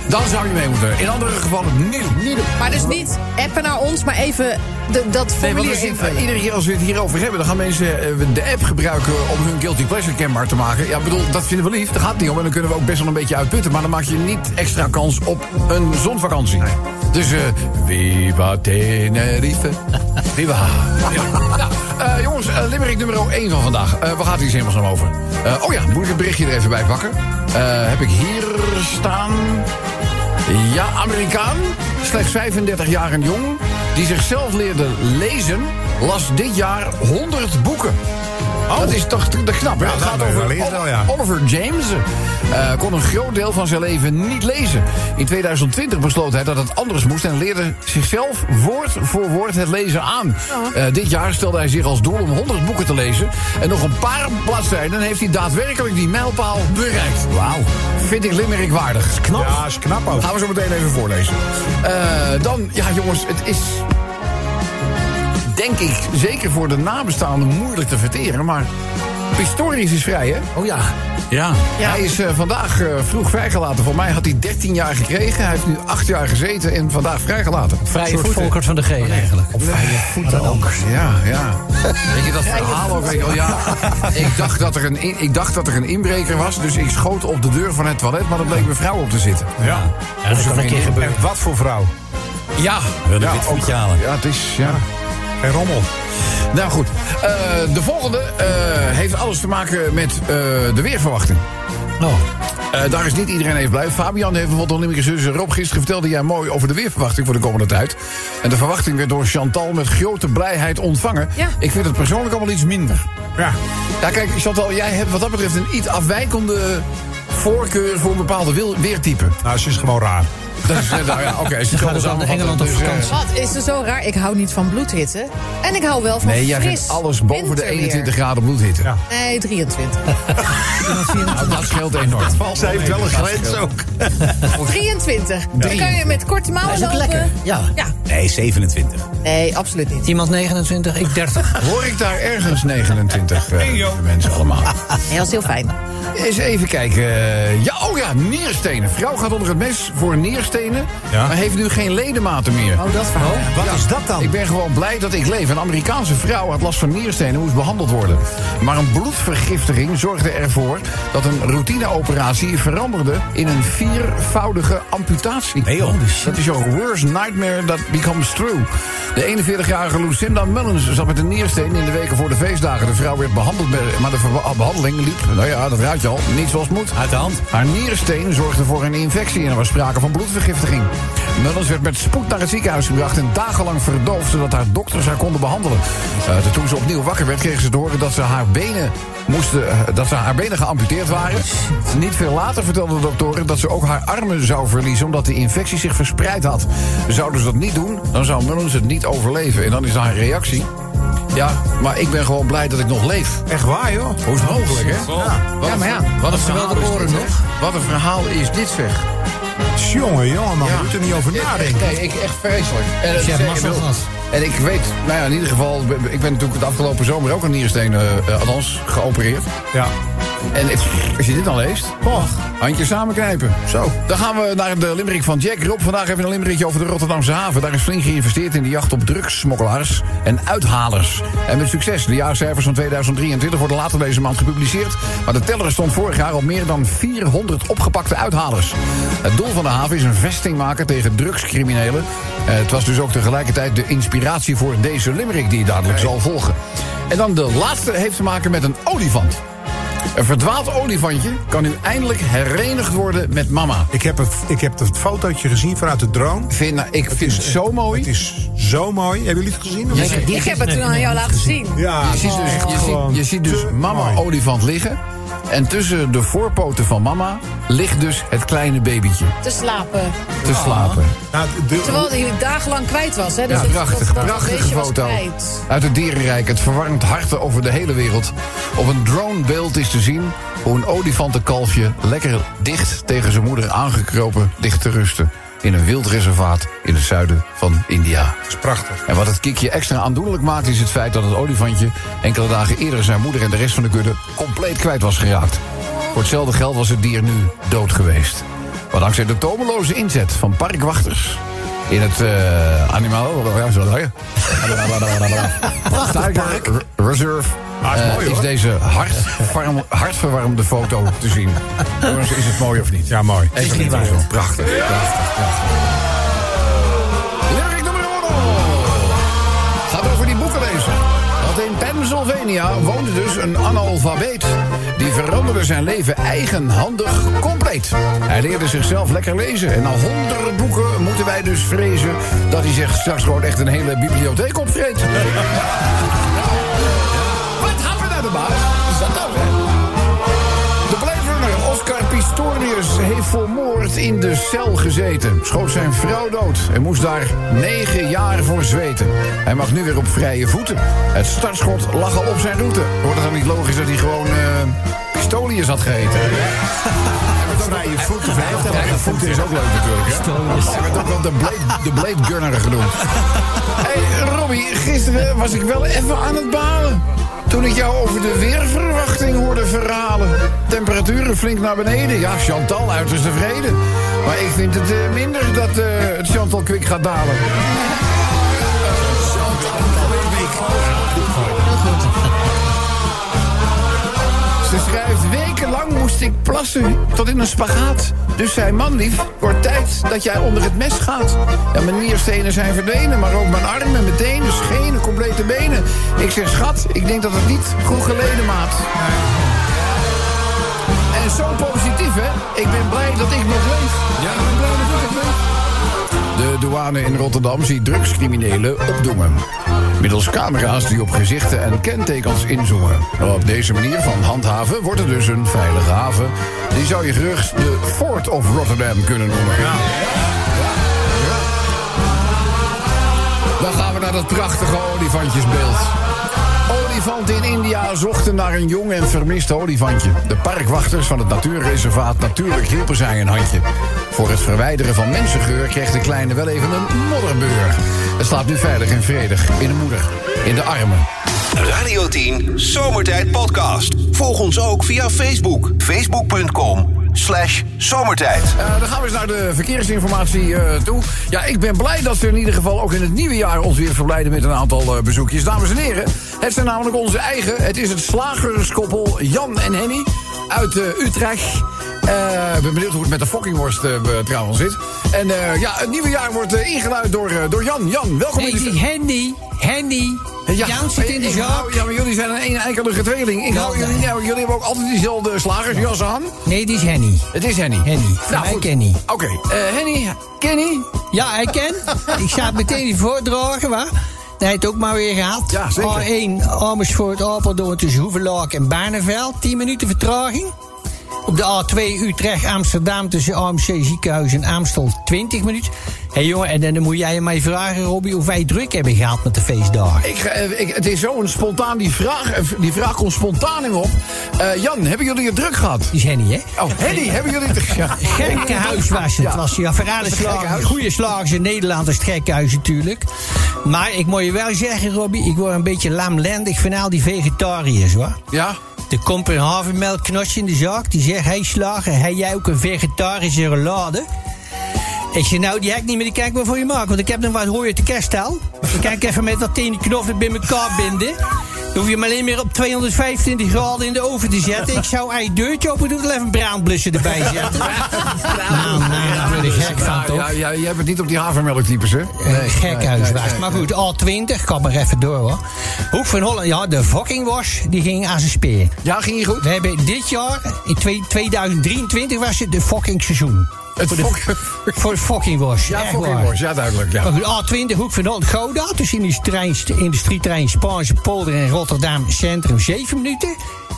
Dan zou je mee moeten. In andere gevallen niet. Niet doen. Maar dus niet appen naar ons, maar even de, dat Nee, formulier we zitten, invullen. iedere keer als we het hierover hebben, dan gaan mensen eh, de app gebruiken om hun guilty pleasure kenbaar te maken. Ja, bedoel, dat vinden we lief. Daar gaat het niet om. En dan kunnen we ook best wel een beetje uitputten. Maar dan maak je niet extra kans op een zonvakantie. Dus, eh Viva Tenerife. Viva. Ja. Nou, eh, jongens, eh, Limerick nummer 1 van vandaag. Waar gaat het hier helemaal over? Eh, oh ja, moet ik het berichtje er even bij pakken? Heb ik hier staan. Ja, Amerikaan, slechts 35 jaar en jong, die zichzelf leerde lezen, las dit jaar 100 boeken. Dat is toch te- te knap, hè? Ja, Het dat gaat over wel ja. Oliver James. eh, kon een groot deel van zijn leven niet lezen. In 2020 besloot hij dat het anders moest en leerde zichzelf woord voor woord het lezen aan. Eh, dit jaar stelde hij zich als doel om 100 boeken te lezen. En nog een paar bladzijden heeft hij daadwerkelijk die mijlpaal bereikt. Wauw. Vind ik limerick waardig. Knap. Ja, is knap ook. Gaan we zo meteen even voorlezen. Eh, dan, ja jongens, het is... Denk ik, zeker voor de nabestaanden moeilijk te verteren, maar... Pistorius is vrij, hè? Oh ja. Ja. Hij is eh, vandaag eh, vroeg vrijgelaten. Voor mij had hij 13 jaar gekregen. Hij heeft nu 8 jaar gezeten en vandaag vrijgelaten. Vrije voeten. Volkert van de G eigenlijk. Vrije voeten ook. Ja, ja. Weet je dat verhaal ook? Weet je wel, ja. Ik dacht, dat er een in- ik dacht dat er een inbreker was, dus ik schoot op de deur van het toilet, maar er bleek mijn vrouw op te zitten. Ja. Ja, dat kan een keer gebeuren. En wat voor vrouw? Ja, Wil ik ja, dit voetje ook. halen? Ja, het is. Ja. Geen rommel. Nou goed, Eh, de volgende eh, heeft alles te maken met eh, de weerverwachting. Oh. Eh, daar is niet iedereen even blij. Fabian heeft bijvoorbeeld nog niet meer zus. Rob, gisteren vertelde jij mooi over de weerverwachting voor de komende tijd. En de verwachting werd door Chantal met grote blijheid ontvangen. Ja. Ik vind het persoonlijk allemaal iets minder. Ja. Ja, kijk, Chantal, jij hebt wat dat betreft een iets afwijkende voorkeur voor een bepaalde weertype. Nou, ze is gewoon raar. Dat is, eh, nou ja, oké. ze gaat dus naar Engeland op vakantie. Wat is er zo raar? Ik hou niet van bloedhitte. En ik hou wel van Nee, jij vindt alles boven de winterweer. 21 graden bloedhitte. Ja. Nee, 23. Nou, dat scheelt enorm. Ze heeft wel een grens ook. 23. Dan kan je met korte mouwen Dat lopen. lekker. Ja. Ja. Nee, 27. Nee, absoluut niet. Iemand 29, ik 30. Hoor ik daar ergens 29 eh, mensen allemaal? Nee, dat is heel fijn. Eens even kijken. eh, Ja, oh ja, nierstenen. Vrouw gaat onder het mes voor Ja. maar heeft nu geen ledematen meer. Oh, dat verhaal. Wat is dat dan? Ik ben gewoon blij dat ik leef. Een Amerikaanse vrouw had last van nierstenen, moest behandeld worden. Maar een bloedvergiftiging zorgde ervoor dat een routineoperatie veranderde in een viervoudige amputatie. Nee, joh. Dat is jouw worst nightmare that becomes true. De 41-jarige Lucinda Mullins zat met een niersteen in de weken voor de feestdagen. De vrouw werd behandeld, maar de behandeling liep, nou ja, dat raad je al, niet zoals het moet. Uit de hand. Haar niersteen zorgde voor een infectie en er was sprake van bloedvergiftiging. Mullins werd met spoed naar het ziekenhuis gebracht en dagenlang verdoofd zodat haar dokters haar konden behandelen. Eh, toen ze opnieuw wakker werd, kreeg ze te horen dat ze haar benen moesten, eh, dat ze haar benen geamputeerd waren. Niet veel later vertelden de doktoren dat ze ook haar armen zou verliezen omdat de infectie zich verspreid had. Zouden ze dat niet doen, dan zou Mullins het niet overleven. En dan is haar reactie. Ja, maar ik ben gewoon blij dat ik nog leef. Echt waar, joh. Hoe is het mogelijk, hè? Ja, maar ja. Wat een verhaal is dit, nog? Wat een verhaal is dit, zeg. Jongen, jongen, man. Ja. Je moet er niet over nadenken. Nee, ik echt vreselijk. En, Je gehad. en ik weet, nou ja, in ieder geval, ik ben natuurlijk de afgelopen zomer ook een niersteen, eh, eh, althans, geopereerd. Ja. En als je dit dan leest, oh, handjes samenknijpen. Zo. Dan gaan we naar de limerick van Jack. Rob, vandaag even een limerickje over de Rotterdamse haven. Daar is flink geïnvesteerd in de jacht op drugssmokkelaars en uithalers. En met succes. De jaarcijfers van 2023 worden later deze maand gepubliceerd. Maar de teller stond vorig jaar op meer dan 400 opgepakte uithalers. Het doel van de haven is een vesting maken tegen drugscriminelen. Eh, het was dus ook tegelijkertijd de inspiratie voor deze limerick die dadelijk zal volgen. En dan de laatste heeft te maken met een olifant. Een verdwaald olifantje kan nu eindelijk herenigd worden met mama. Ik heb, het, ik heb het fotootje gezien vanuit de drone. Vind, nou, ik vind het zo mooi. Het is zo mooi. Hebben jullie het gezien? Ik heb het toen aan jou laten zien. Ja, Je ziet dus, je ziet, je ziet dus mama mooi. olifant liggen. En tussen de voorpoten van mama ligt dus het kleine babytje Te slapen. te slapen. Nou, de- Terwijl hij dagenlang kwijt was. Hè? Dus Ja, prachtig. dat- dat Prachtige foto. Uit het dierenrijk. Het verwarmt harten over de hele wereld. Op een dronebeeld is te zien hoe een olifantenkalfje lekker dicht tegen zijn moeder aangekropen ligt te rusten. In een wildreservaat in het zuiden van India. dat is prachtig. En wat het kiekje extra aandoenlijk maakt is het feit dat het olifantje enkele dagen eerder zijn moeder en de rest van de kudde compleet kwijt was geraakt. Voor hetzelfde geld was het dier nu dood geweest. Maar dankzij de tomeloze inzet van parkwachters in het eh animaal. Ja, zo. Prachtig park. Reserve. Ah, is eh, mooi, is deze hartverwarm- hartverwarmde foto te zien. Jongens, is het mooi of niet? Ja, mooi. Even niet. Prachtig, prachtig, prachtig. Lyric nummer uno. Gaat over die boekenlezer. Want in Pennsylvania woonde dus een analfabeet. Die veranderde zijn leven eigenhandig compleet. Hij leerde zichzelf lekker lezen. En na honderden boeken moeten wij dus vrezen... dat hij zich straks gewoon echt een hele bibliotheek opvreet. Pistorius heeft voor moord in de cel gezeten. Schoot zijn vrouw dood en moest daar negen jaar voor zweten. Hij mag nu weer op vrije voeten. Het startschot lag al op zijn route. Wordt het dan niet logisch dat hij gewoon eh Pistolius had geheten? Vrije voeten. Vrije voeten is ook leuk natuurlijk, hè? Hij werd ook wel de Blade, de Blade Gunner genoemd. hey, Robbie, gisteren was ik wel even aan het balen. Toen ik jou over de weerverwachting hoorde verhalen. Temperaturen flink naar beneden. Ja, Chantal uiterst tevreden. Maar ik vind het eh, minder dat eh, het Chantal Kwik gaat dalen. Wekenlang moest ik plassen tot in een spagaat. Dus zei manlief, wordt tijd dat jij onder het mes gaat. Ja, mijn nierstenen zijn verdwenen, maar ook mijn armen, mijn tenen, schenen, dus complete benen. Ik zeg schat, ik denk dat het niet goed geleden maat. En zo positief, hè? Ik ben blij dat ik nog leef. Ja, douane in Rotterdam ziet drugscriminelen opdoemen. Middels camera's die op gezichten en kentekens inzoomen. Op deze manier van handhaven wordt het dus een veilige haven. Die zou je gerust de Fort of Rotterdam kunnen noemen. Dan gaan we naar dat prachtige olifantjesbeeld. Olifanten in India zochten naar een jong en vermist olifantje. De parkwachters van het natuurreservaat Natuurlijk hielpen zij een handje. Voor het verwijderen van mensengeur kreeg de kleine wel even een modderbeur. Het slaapt nu veilig en vredig in de moeder, in de armen. Radio 10 Zomertijd Podcast. Volg ons ook via Facebook. Facebook.com slash zomertijd. Uh, dan gaan we eens naar de verkeersinformatie uh, toe. Ja, ik ben blij dat we in ieder geval ook in het nieuwe jaar ons weer verblijden met een aantal uh, bezoekjes. Dames en heren, het zijn namelijk onze eigen. Het is het slagerskoppel Jan en Henny uit Utrecht. Ik ben benieuwd hoe het met de fokkingworst trouwens zit. En ja, het nieuwe jaar wordt ingeluid door, door Jan. Jan, welkom hey, in de... Henny, Henny. Ja, Jan zit in de zaak. Ja, maar jullie zijn een eenijkerige tweeling. Ik hou jullie, ja, jullie hebben ook altijd diezelfde slagersjas aan. Nee, die is Henny. Het is Henny. Henny. Nou, Kenny. Oké, okay. uh, Henny, Kenny? Ja, hij ken. ik ga het meteen even voordragen, waar? Hij heeft het ook maar weer gehad. Ja, zeker. A1 Amersfoort, Apeldoorn tussen Hoevelaak en Barneveld. 10 minuten vertraging. Op de A2 Utrecht Amsterdam tussen AMC Ziekenhuis en Amstel 20 minuten. Hé hey jongen, en dan moet jij mij vragen, Robbie, of wij druk hebben gehad met de feestdagen. Ik, ik, het is zo'n spontaan, die vraag, die vraag komt spontaan in op. Uh, Jan, hebben jullie het druk gehad? Die is Henny, hè? Oh, Henny, hebben jullie het ja. Gekkenhuis was het. Ja. was ja, verraden goede slagers in Nederland is het gekkenhuis natuurlijk. Maar ik moet je wel zeggen, Robbie, ik word een beetje lamlendig van al die vegetariërs, hoor. Ja? Er komt een havermelkknotje in de zaak. Die zegt, hey slager, heb jij ook een vegetarische rollade? Ik zeg, nou, die heb ik niet meer, die kijk maar voor je maken. Want ik heb nog wat hoor je te. Dan kijk even met dat tien knoffen bij elkaar binden. Dan hoef je hem alleen meer op 225 graden in de oven te zetten. Ik zou een deurtje open doen en even een brandblusje erbij zetten. nou, nou, daar ik gek van, toch? Ja, ja, jij hebt het niet op die havermelktypes, hè? Nee, gekhuis was. Maar goed, A20, kan maar even door, hoor. Hoek van Holland, ja, de fucking was, die ging aan zijn speer. Ja, ging je goed? We hebben dit jaar, in 2023 was het de fucking seizoen. Het voor, de, voor de fucking was. Ja, fucking was, ja, duidelijk. Ja. A20, hoek van Gouda. Tussen industrietrein Spaanse polder en Rotterdam Centrum. 7 minuten.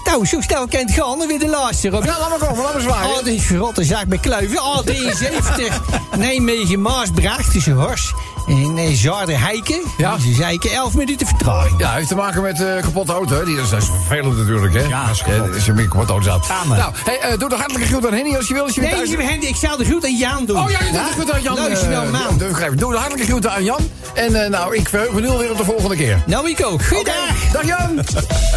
Nou, zo snel kent gaan, dan weer de laatste. Ja, laat maar komen, laat maar zwaaien. Oh, die verrotte zaak bij Kluiven. A73, Nijmegen, Maasbracht, tussen Hors en nee, Zarder Heiken. Ja. Die zei ik 11 minuten vertraging. Ja, heeft te maken met uh, kapotte auto. Hè? Die is, dat is vervelend natuurlijk, hè? Ja, dat is kapot. Als je meer kapotte auto zat. Nou, hey, uh, doe de hartelijke groet aan Henny als je wil. Als je nee, thuis... Henny, ik zou de groet aan Jan doen. Oh ja, je doet de groet aan Jan. Luister nou, man. Doe, doe de hartelijke groeten aan Jan. En uh, nou, ik verheug me nu alweer op de volgende keer. Nou, ik ook. Goeiedag. Okay. Dag Jan.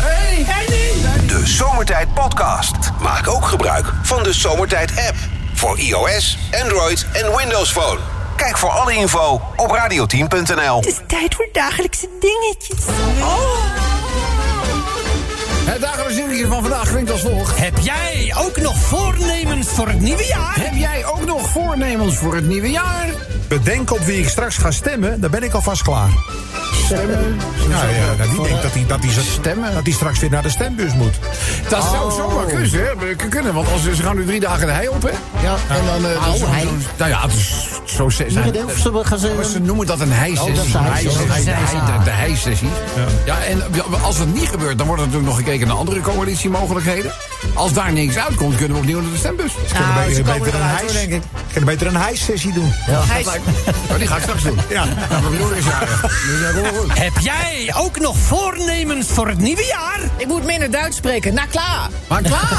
hey. Henny. De Zomertijd Podcast. Maak ook gebruik van de Zomertijd app. Voor iOS, Android en Windows Phone. Kijk voor alle info op radioteam.nl. Het is tijd voor dagelijkse dingetjes. Oh. Het dagelijkse dingetje van vandaag klinkt als volgt. Heb jij ook nog voornemens voor het nieuwe jaar? Heb jij ook nog voornemens voor het nieuwe jaar? Bedenk op wie ik straks ga stemmen, dan ben ik alvast klaar. Stemmen? Ja, ja dat die denkt dat hij, dat, hij, stemmen? dat hij straks weer naar de stembus moet. Dat zou oh. zomaar kunnen, kunnen. Want als, ze gaan nu drie dagen de hei op, hè? Ja. En dan... Uh, hei. Nou ja, dus, zo zijn, ze, ze noemen dat een heisessie. Oh, dat is de, de heissessie. Ja. ja, en als het niet gebeurt, dan wordt er natuurlijk nog gekeken naar andere coalitiemogelijkheden. Als daar niks uitkomt, kunnen we opnieuw naar de stembus. Ze kunnen nou, beter, beter, een heis, denk ik. kunnen beter een heissessie doen. Ja. Oh, die ga ik straks doen. Ja. ja mijn broer is jarig. Heb jij ook nog voornemens voor het nieuwe jaar? Ik moet minder Duits spreken. Na klaar. Maar klaar.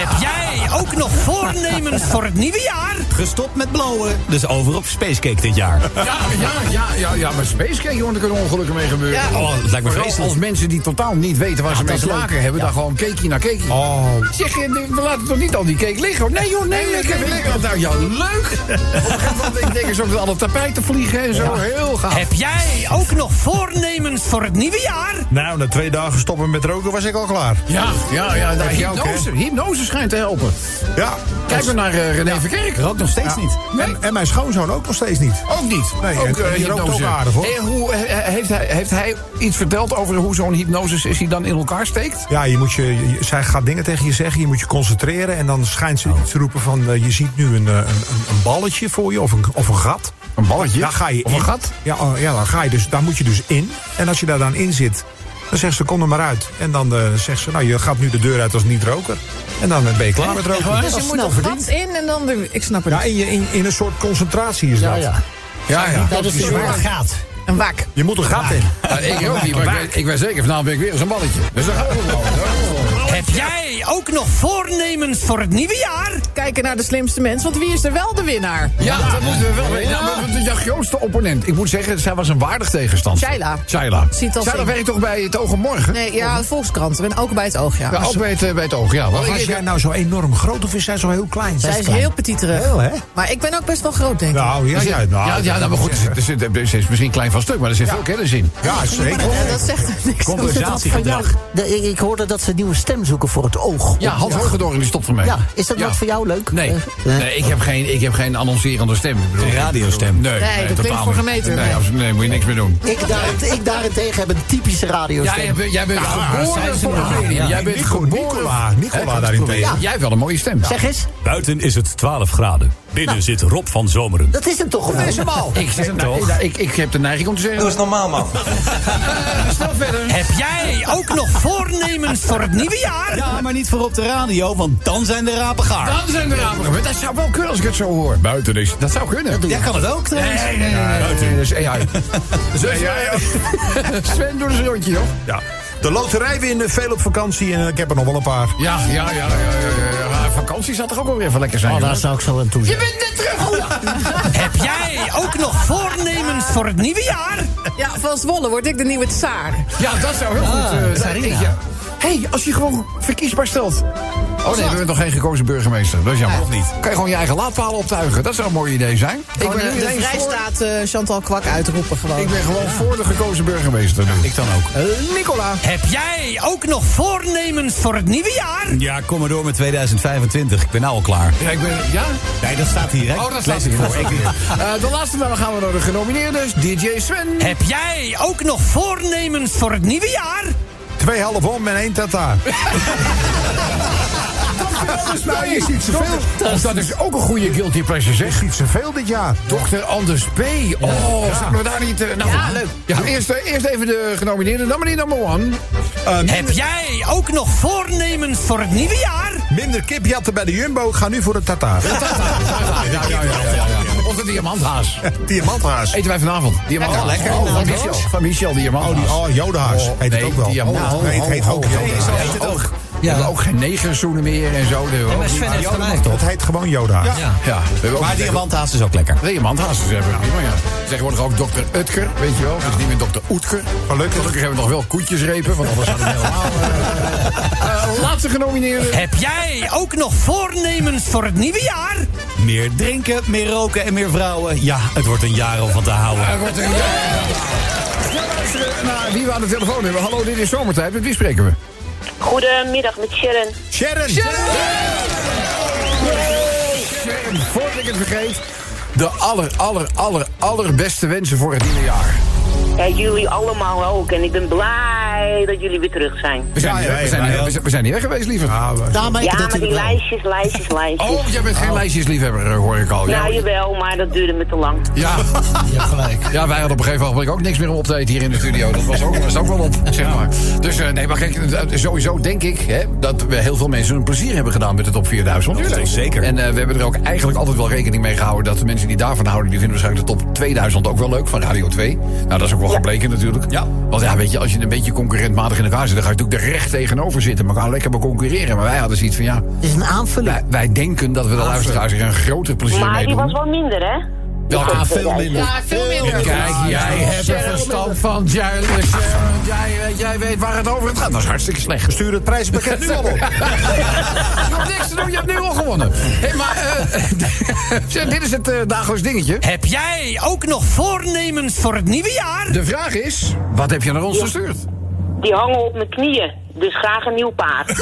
Heb jij ook nog voornemens voor het nieuwe jaar? Gestopt met blowen, dus over op Spacecake dit jaar. Ja, ja, ja, ja, ja maar Spacecake, jongen, er kunnen ongelukken mee gebeuren. Ja. Oh, dat lijkt me vreselijk. Als mensen die totaal niet weten waar ze mee te maken hebben, dan gewoon cake na cake. Oh. Zeg je, we laten toch niet al die cake liggen? Nee joh, nee, nee, nee, nee. Nou ja, leuk. Op een gegeven moment denk ik eens ook dat alle tapijten vliegen en zo. Heel gaaf. Heb jij ook nog voornemens voor het nieuwe jaar? Nou, na twee dagen stoppen met roken was ik al klaar. Ja, ja, ja. Nou, hypnose, hypnose schijnt te helpen. Ja. Kijk maar naar uh, René. Verkerk. Rookt nog steeds niet. En, en, mijn schoonzoon ook nog steeds niet. Ook niet? Nee, ook, uh, ook aardig hoor. En hoe, heeft, hij, heeft hij iets verteld over hoe zo'n hypnosesessie dan in elkaar steekt? Ja, je moet je, je, zij gaat dingen tegen je zeggen, je moet je concentreren... en dan schijnt ze te roepen van, uh, je ziet nu een, een, een balletje voor je of een, of een gat... Een balletje? Daar ga je Of in. een gat? Ja, oh, ja, dan ga je dus, daar moet je dus in. En als je daar dan in zit, dan zegt ze, kom er maar uit. En dan eh, zegt ze, nou, je gaat nu de deur uit als niet-roker. En dan eh, ben je klaar met roken. Dus je moet een gat in en dan... De, ik snap het Ja, niet. in, je, in, in een soort concentratie is Ja, dat. ja. Ja, ja. Dat is een gaat. Een wak. Je moet een gat in. Ja, ik ook niet, maar ik weet, ik weet zeker, vanavond ben ik weer eens een balletje. Dus we gewoon. Heb jij ook nog voornemens voor het nieuwe jaar? Kijken naar de slimste mens, want wie is er wel de winnaar? Ja, dat moeten we wel weten. Ja, jouw grootste opponent? Ik moet zeggen, zij was een waardig tegenstander. Shaila. Shaila. Zien. werkt toch bij het Oog en Morgen? Nee, ja, de Volkskrant. En ook bij het oog, ja. Ja, ook bij het, eh, bij het Oog, ja. Maar Want was jij nou zo enorm groot of is zij zo heel klein? Zij is heel petiterig. Heel, hè? Maar ik ben ook best wel groot, denk ik. Nou, ja, ja, nou, ja, ja, nou, maar goed, er er er is misschien klein van stuk, maar er zit veel kennis in. Ja, zeker. Ja, dat zegt niks. Compensatiegedrag. De- ik, ik hoorde dat ze een nieuwe stem zoeken voor het oog. Ja, Hans Hogedoorn die stopt ermee. Ja, is dat Ja. wat voor jou leuk? Nee, Eh, nee ik, heb geen, ik heb geen annoncerende stem. Ik bedoel, Een radiostem. Nee, Nee, dat klinkt totaal voor gemeten. Nee, Nee. absoluut, nee, moet je niks meer doen. Ik, daarent- ik daarentegen heb een typische radiostem. Jij, bent- jij bent geboren voor ja. Jij bent geboren... Nicola, daarentegen. Ja. Jij hebt wel een mooie stem. Zeg eens, Buiten is het 12 graden. Binnen zit Rob van Zomeren. dat is hem toch gewoon? Ik, zeg, nou, ik, ik, ik heb de neiging om te zeggen... Doe eens normaal, man. Snel verder. Heb jij ook nog voornemens voor het nieuwe jaar? Ja, maar niet voor op de radio, want dan zijn de rapen gaar. Dan zijn de rapen gebeurd. Dat zou wel kunnen als ik het zo hoor. Buiten is. Dat zou kunnen. Ja, kan het ook trouwens. Nee, nee, nee. nee, nee, dat is AI. Sven, doe eens een rondje, joh. Ja. De loterij winnen, veel op vakantie en ik heb er nog wel een paar. Ja, ja, ja. ja, ja, ja, ja. Vakantie zal toch ook wel weer even lekker zijn? Oh, daar zou ik zo aan toe Je zijn. bent net terug. Oh, ja. Heb jij ook nog voornemens voor het nieuwe jaar? Ja, van Zwolle word ik de nieuwe tsaar. Ja, dat zou heel goed eh, zijn. Sarina. Hé, als je gewoon verkiesbaar stelt. Oh nee, we hebben nog geen gekozen burgemeester. Dat is jammer. Nog niet. Kan je gewoon je eigen laadpalen optuigen. Dat zou een mooi idee zijn. Ik ben, de, vrijstaat eh, Chantal Kwak uitroepen gewoon. ik ben gewoon voor de gekozen burgemeester. Ik dan ook. Eh, Nicola. Heb jij ook nog voornemens voor het nieuwe jaar? Ja, kom maar door met 2025. Ik ben nou al klaar. Ja, ik ben, ja? Nee, dat staat hier, hè? Oh, dat staat. Ik, Eh, de laatste, dan gaan we naar de genomineerden. DJ Sven. Heb jij ook nog voornemens voor het nieuwe jaar? Twee half om en één tata. Nou, je ziet zoveel. Of dat is ook een goede guilty pleasure, zeg. Je ziet zoveel dit jaar. Dr. Anders P. Oh, zullen we daar niet... eh, nou, Ja, leuk. Ja, eerst, eh, eerst even de genomineerden. Dan maar die number one. Heb jij ook nog voornemens voor het nieuwe jaar? Minder kipjatten bij de Jumbo. Ga nu voor de tata. Ja, ja, ja, ja, ja. De diamanthaas. Diamanthaas. Eten wij vanavond. Diamanthaas. Ja, lekker. Oh, van Michel. Van Michel, diamanthaas. Oh, die, oh Jodehaas. Oh, heet nee, het ook wel. diamant. Oh, nee, het heet ook Jodehaas. heet het ook. We hebben ook geen negerzoenen meer en zo. De, maar Sven heeft gelijk, Het heet gewoon Jodehaas. ja. ja. We ook Maar diamanthaas is ook lekker. Diamanthaas dus hebben we prima, ja. Tegenwoordig ook dokter Utker, weet je wel. Dus niet meer dokter Oetker. Gelukkig. Gelukkig hebben we nog wel koetjesrepen, want anders hadden we helemaal... eh, eh, laatste genomineerde. Heb jij ook nog voornemens voor het nieuwe jaar? Meer drinken, meer roken en meer vrouwen. Ja, het wordt een jaar om van te houden. Er wordt een... Ja, luisteren naar wie we aan de telefoon hebben. Hallo, dit is Zomertijd. Met wie spreken we? Goedemiddag met Sharon. Sharon. Sharon, voordat ik het vergeet... De aller, aller, aller, allerbeste wensen voor het nieuwe jaar. Ja, jullie allemaal ook. En ik ben blij dat jullie weer terug zijn. We zijn, Ja, niet, ja, weg, we zijn, ja, niet, ja. we zijn- we zijn niet weg geweest, liever. Ja, maar die lijstjes, lijstjes, lijstjes. Oh, jij bent geen lijstjesliefhebber, eh, hoor ik al. nou, Ja, jawel, maar dat duurde me te lang. ja. Je hebt gelijk. Ja, wij hadden op een gegeven moment ook niks meer om op te eten hier in de studio. Dat was ook, was ook wel op, zeg maar. Dus eh, nee, maar kijk, eh, sowieso denk ik hè, dat we heel veel mensen een plezier hebben gedaan met de top 4000. Natuurlijk. Zeker. En eh, we hebben er ook eigenlijk altijd wel rekening mee gehouden dat de mensen die daarvan houden, die vinden waarschijnlijk de top 2000 ook wel leuk van Radio 2. Nou, dat is ook wel gebleken natuurlijk. Ja. Want ja, weet je, als je een beetje concurrentmatig in elkaar zit, dan ga je natuurlijk er recht tegenover zitten. Maar gaan lekker bij concurreren. Maar wij hadden zoiets van ja, Het is een aanvulling. wij, wij denken dat we de luisteraars er een groter plezier Maar mee die doen. was wel minder, hè? Ja, veel minder. Ja, veel minder. Kijk, jij hebt er verstand van. Jij, jij, jij weet waar het over gaat. Dat is hartstikke slecht. Stuur het prijzenpakket nu al op. Je hoeft niks te doen, je hebt nu al gewonnen. Hey, maar eh, zeg, dit is het eh, dagelijks dingetje. Heb jij ook nog voornemens voor het nieuwe jaar? De vraag is, wat heb je naar ons gestuurd? Die hangen op mijn knieën. Dus graag een nieuw paard.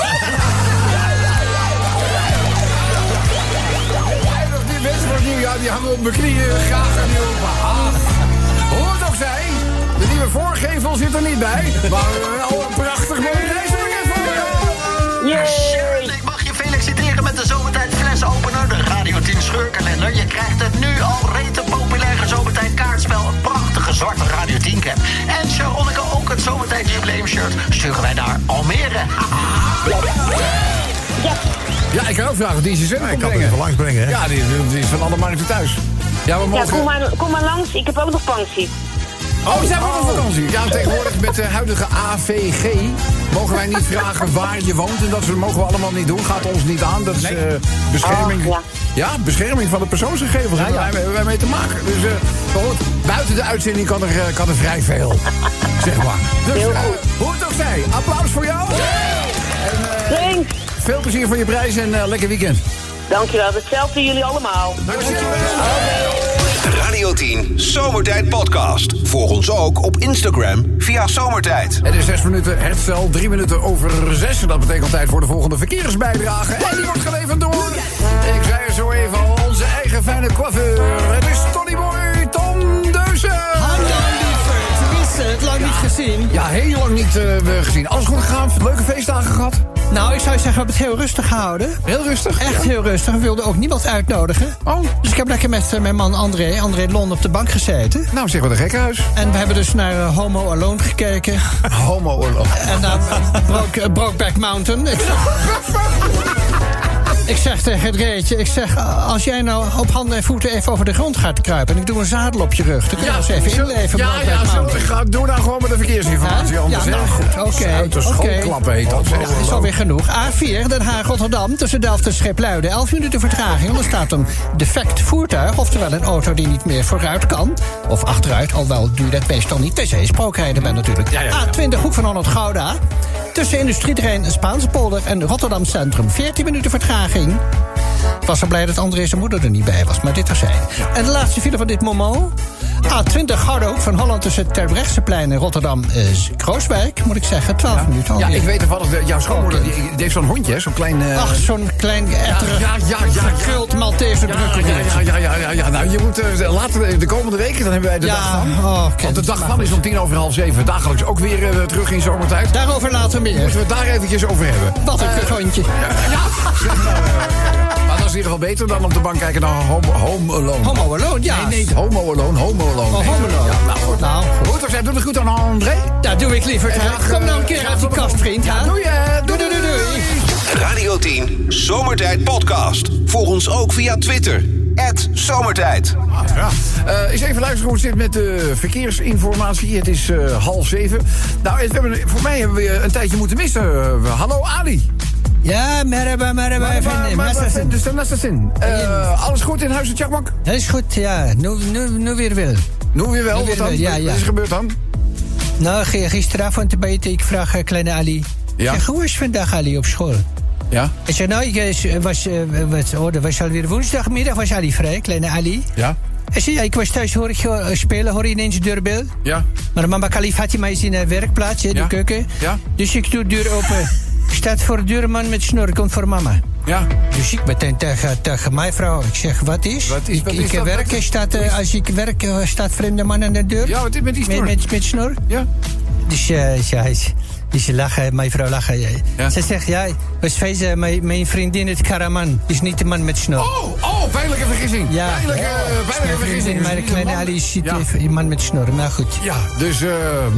Die mensen van het nieuwjaar die hangen op mijn knieën. Graag een nieuw paard. Hoe het ook zij, de nieuwe voorgevel zit er niet bij. Maar wel een prachtig mooi reispakket voor jou. Ik mag je feliciteren met de Zomertijd flesopener, de Radio 10 scheurkalender. Je krijgt het nu al rete populaire Zomertijd zwarte Radio 10 cap. En Sharonneke ook het zomertijd Jubileum shirt sturen wij naar Almere. Ja, ik kan ook vragen die ze zijn. Ik kan hem even langs brengen. Hè? Ja, die, is van alle markten thuis. Ja, we mogen... ja kom, maar, kom maar langs. Ik heb ook nog pangziet. Oh, we zijn ook op vakantie. Ja, tegenwoordig met de huidige AVG mogen wij niet vragen waar je woont. En dat mogen we allemaal niet doen. Gaat ons niet aan. Dat is eh, bescherming. Oh, ja. ja. bescherming van de persoonsgegevens. Daar hebben wij- mee te maken. Dus eh, buiten de uitzending kan er, eh, kan er vrij veel. zeg maar. Dus Heel goed. hoe het ook zij, applaus voor jou. En eh, Thanks. veel plezier voor je prijs en lekker weekend. Dankjewel. Hetzelfde jullie allemaal. De Radio 10 Zomertijd Podcast. Volg ons ook op Instagram via Zomertijd. Het is zes minuten herstel, drie minuten over zes. En dat betekent tijd voor de volgende verkeersbijdrage. En die wordt geleverd door... Ik zei het zo even al, onze eigen fijne coiffeur. Het is Tony Boy Tom Deuzen. Hallo lieverd, het? Lang niet gezien. Ja, heel lang niet eh, gezien. Alles goed gegaan? Leuke feestdagen gehad? Nou, ik zou zeggen, we hebben het heel rustig gehouden. Heel rustig? Echt Ja. heel rustig. We wilden ook niemand uitnodigen. Oh. Dus ik heb lekker met eh, mijn man André, André Lon, op de bank gezeten. Nou, zeg wat een gekkenhuis. En we hebben dus naar eh, Homo Alone gekeken. Homo-oorlog. En naar Broke, eh, Brokeback Mountain. Ik zeg tegen het reetje, ik zeg, als jij nou op handen en voeten even over de grond gaat kruipen... en ik doe een zadel op je rug, dan kun je ons even zo- inleven. Ja, ja, zo, ga, doe nou gewoon met de verkeersinformatie. Ja? Anders, Ja, nou goed, oké. Uit de oké. heet dat. Ja, is alweer genoeg. A4, Den Haag-Rotterdam, tussen Delft en Schipluiden. 11 minuten vertraging, want er staat een defect voertuig... oftewel een auto die niet meer vooruit kan. Of achteruit, alhoewel je dat meestal niet... tenzij je spookrijden bent natuurlijk. A20, Hoek van Holland Gouda. Tussen industrieterrein Spaanse polder en Rotterdam Centrum. 14 minuten vertraging. Ik was zo blij dat André zijn moeder er niet bij was, maar dit was zij. En de laatste file van dit moment. A20 Gouden Hoek van Holland tussen Terbrechtseplein en Rotterdam is Krooswijk, moet ik zeggen. 12 minuten Ja, ik weet toevallig, jouw schoonmoeder die, die heeft zo'n hondje, zo'n klein... eh, Ach, zo'n klein etterig, ja, ja, ja, ja. Maltese Ja, ja, ja, ja, ja, ja. Nou, je moet eh, later de komende weken, dan hebben wij de Ja, dag van. oh, Want de dag van is om tien over half zeven. Dagelijks ook weer eh, terug in zomertijd. Daarover later meer. Moeten we het daar eventjes over hebben. Wat een kuthondje. Maar dat is in ieder geval beter dan op de bank kijken naar Home, home Alone. Homo Alone, ja. Nee, nee, Homo Alone, Homo Alone. Oh, Home Alone. Ja, nou, goed. Nou, goed. Goed, zeg, doe het goed aan André. Dat doe ik liever. Kom nou een eh, keer graag uit die kast, vriend. Ja, hè? doei. Doei, doei, doei, doei. Radio 10 Zomertijd Podcast. Volg ons ook via Twitter. Zomertijd. Ja. Eh, eens even luisteren hoe het zit met de verkeersinformatie. Het is eh, half zeven. Nou, het- we hebben, voor mij hebben we een tijdje moeten missen. Eh, hallo Ali. Ja, merhaba, merhaba. Efendim. Nasılsın? Dus is het in. Alles goed in huis in Chakmak? Dat is goed, ja. Nu, nu, nu weer wel. Nu weer wel. Nu Wat dan? ja, ja. Wat is er gebeurd dan? Nou, gisteravond bij het, ik vraag eh, kleine Ali. Ja. Zeg, hoe is het vandaag Ali op school? Ja. Ik zei, nou, ik eh, was, eh, wat, oh, dat was alweer woensdagmiddag, was Ali vrij, kleine Ali. Ja. Hij zei, ja, ik was thuis, hoor ik spelen, hoor je ineens de deurbel. Ja. Maar mama Kalif had mij in de werkplaats, hè, de keuken. Ja. Dus ik doe de deur open. Staat voor de deur een man met snor, komt voor mama. Ja. Dus ik meteen tegen, tegen mijn vrouw. Ik zeg, wat is? Wat is- ik wat is ik dat? werk, Wat is- staat, eh, als ik werk, eh, staat vreemde man aan de deur. Ja, wat is met die snor? Met, met, met snor. Ja. Dus, eh, ja, dus ze lachen, mijn vrouw lachen. ja. Ze zegt, ja, was feest, mijn, mijn vriendin het Karaman. Is niet de man met snor. Oh, oh, pijnlijke vergissing. Ja, Pijnlijke, ja. vergissing. maar de kleine man- Ali ziet Ja. man met snor. Maar goed. Ja, dus, eh,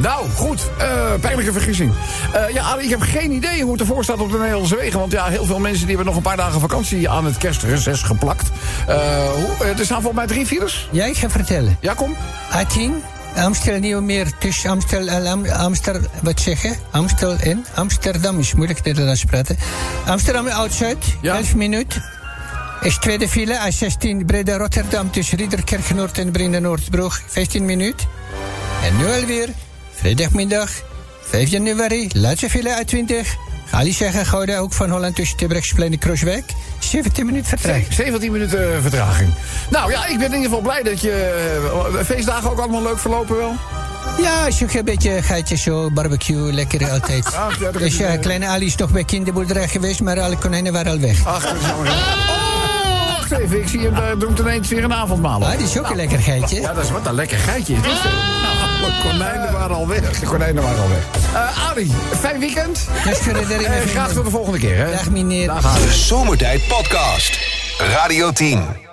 nou, goed. eh pijnlijke vergissing. Eh, ja, Ali, ik heb geen idee hoe het ervoor staat op de Nederlandse wegen. Want ja, heel veel mensen die hebben nog een paar dagen vakantie aan het kerstreces geplakt. Hoe, er staan volgens mij drie files. Ja, ik ga vertellen. Ja, kom. A10, Amstel Nieuwmeer, tussen Amstel en Am, Amster, wat zeggen? Amstel en Amsterdam is moeilijk Nederlands praten. Amsterdam Oud-Zuid, Ja. 11 minuten. Is tweede file, A16 Breda Rotterdam tussen Riederkerk Noord en Breda Noordbrug, 15 minuten. En nu alweer, vrijdagmiddag, 5 januari, laatste file A20. Je zeggen, Gouda, ook van Holland tussen Terbrechtsplein en Krooswijk. 17 minuten vertraging. 17 minuten vertraging. Nou ja, ik ben in ieder geval blij dat je eh, feestdagen ook allemaal leuk verlopen wel. Ja, je een beetje gaatje zo, barbecue, lekker altijd. ja, dat dus ja, eh, kleine Ali is nog bij kinderboerderij geweest, maar alle konijnen waren al weg. Ach, dat is jammer. Oh, wacht even. Ik zie hem, daar doet ineens weer een avondmaal op. Ah, die is ook een lekker geitje. Ja, dat is wat een lekker geitje. is. Nou, de konijnen waren al weg. De konijnen waren al weg. Eh Arie, fijn weekend. Eh, graag tot de volgende keer. Hè. Dag meneer. Dag, Arie. De Zomertijd Podcast. Radio 10.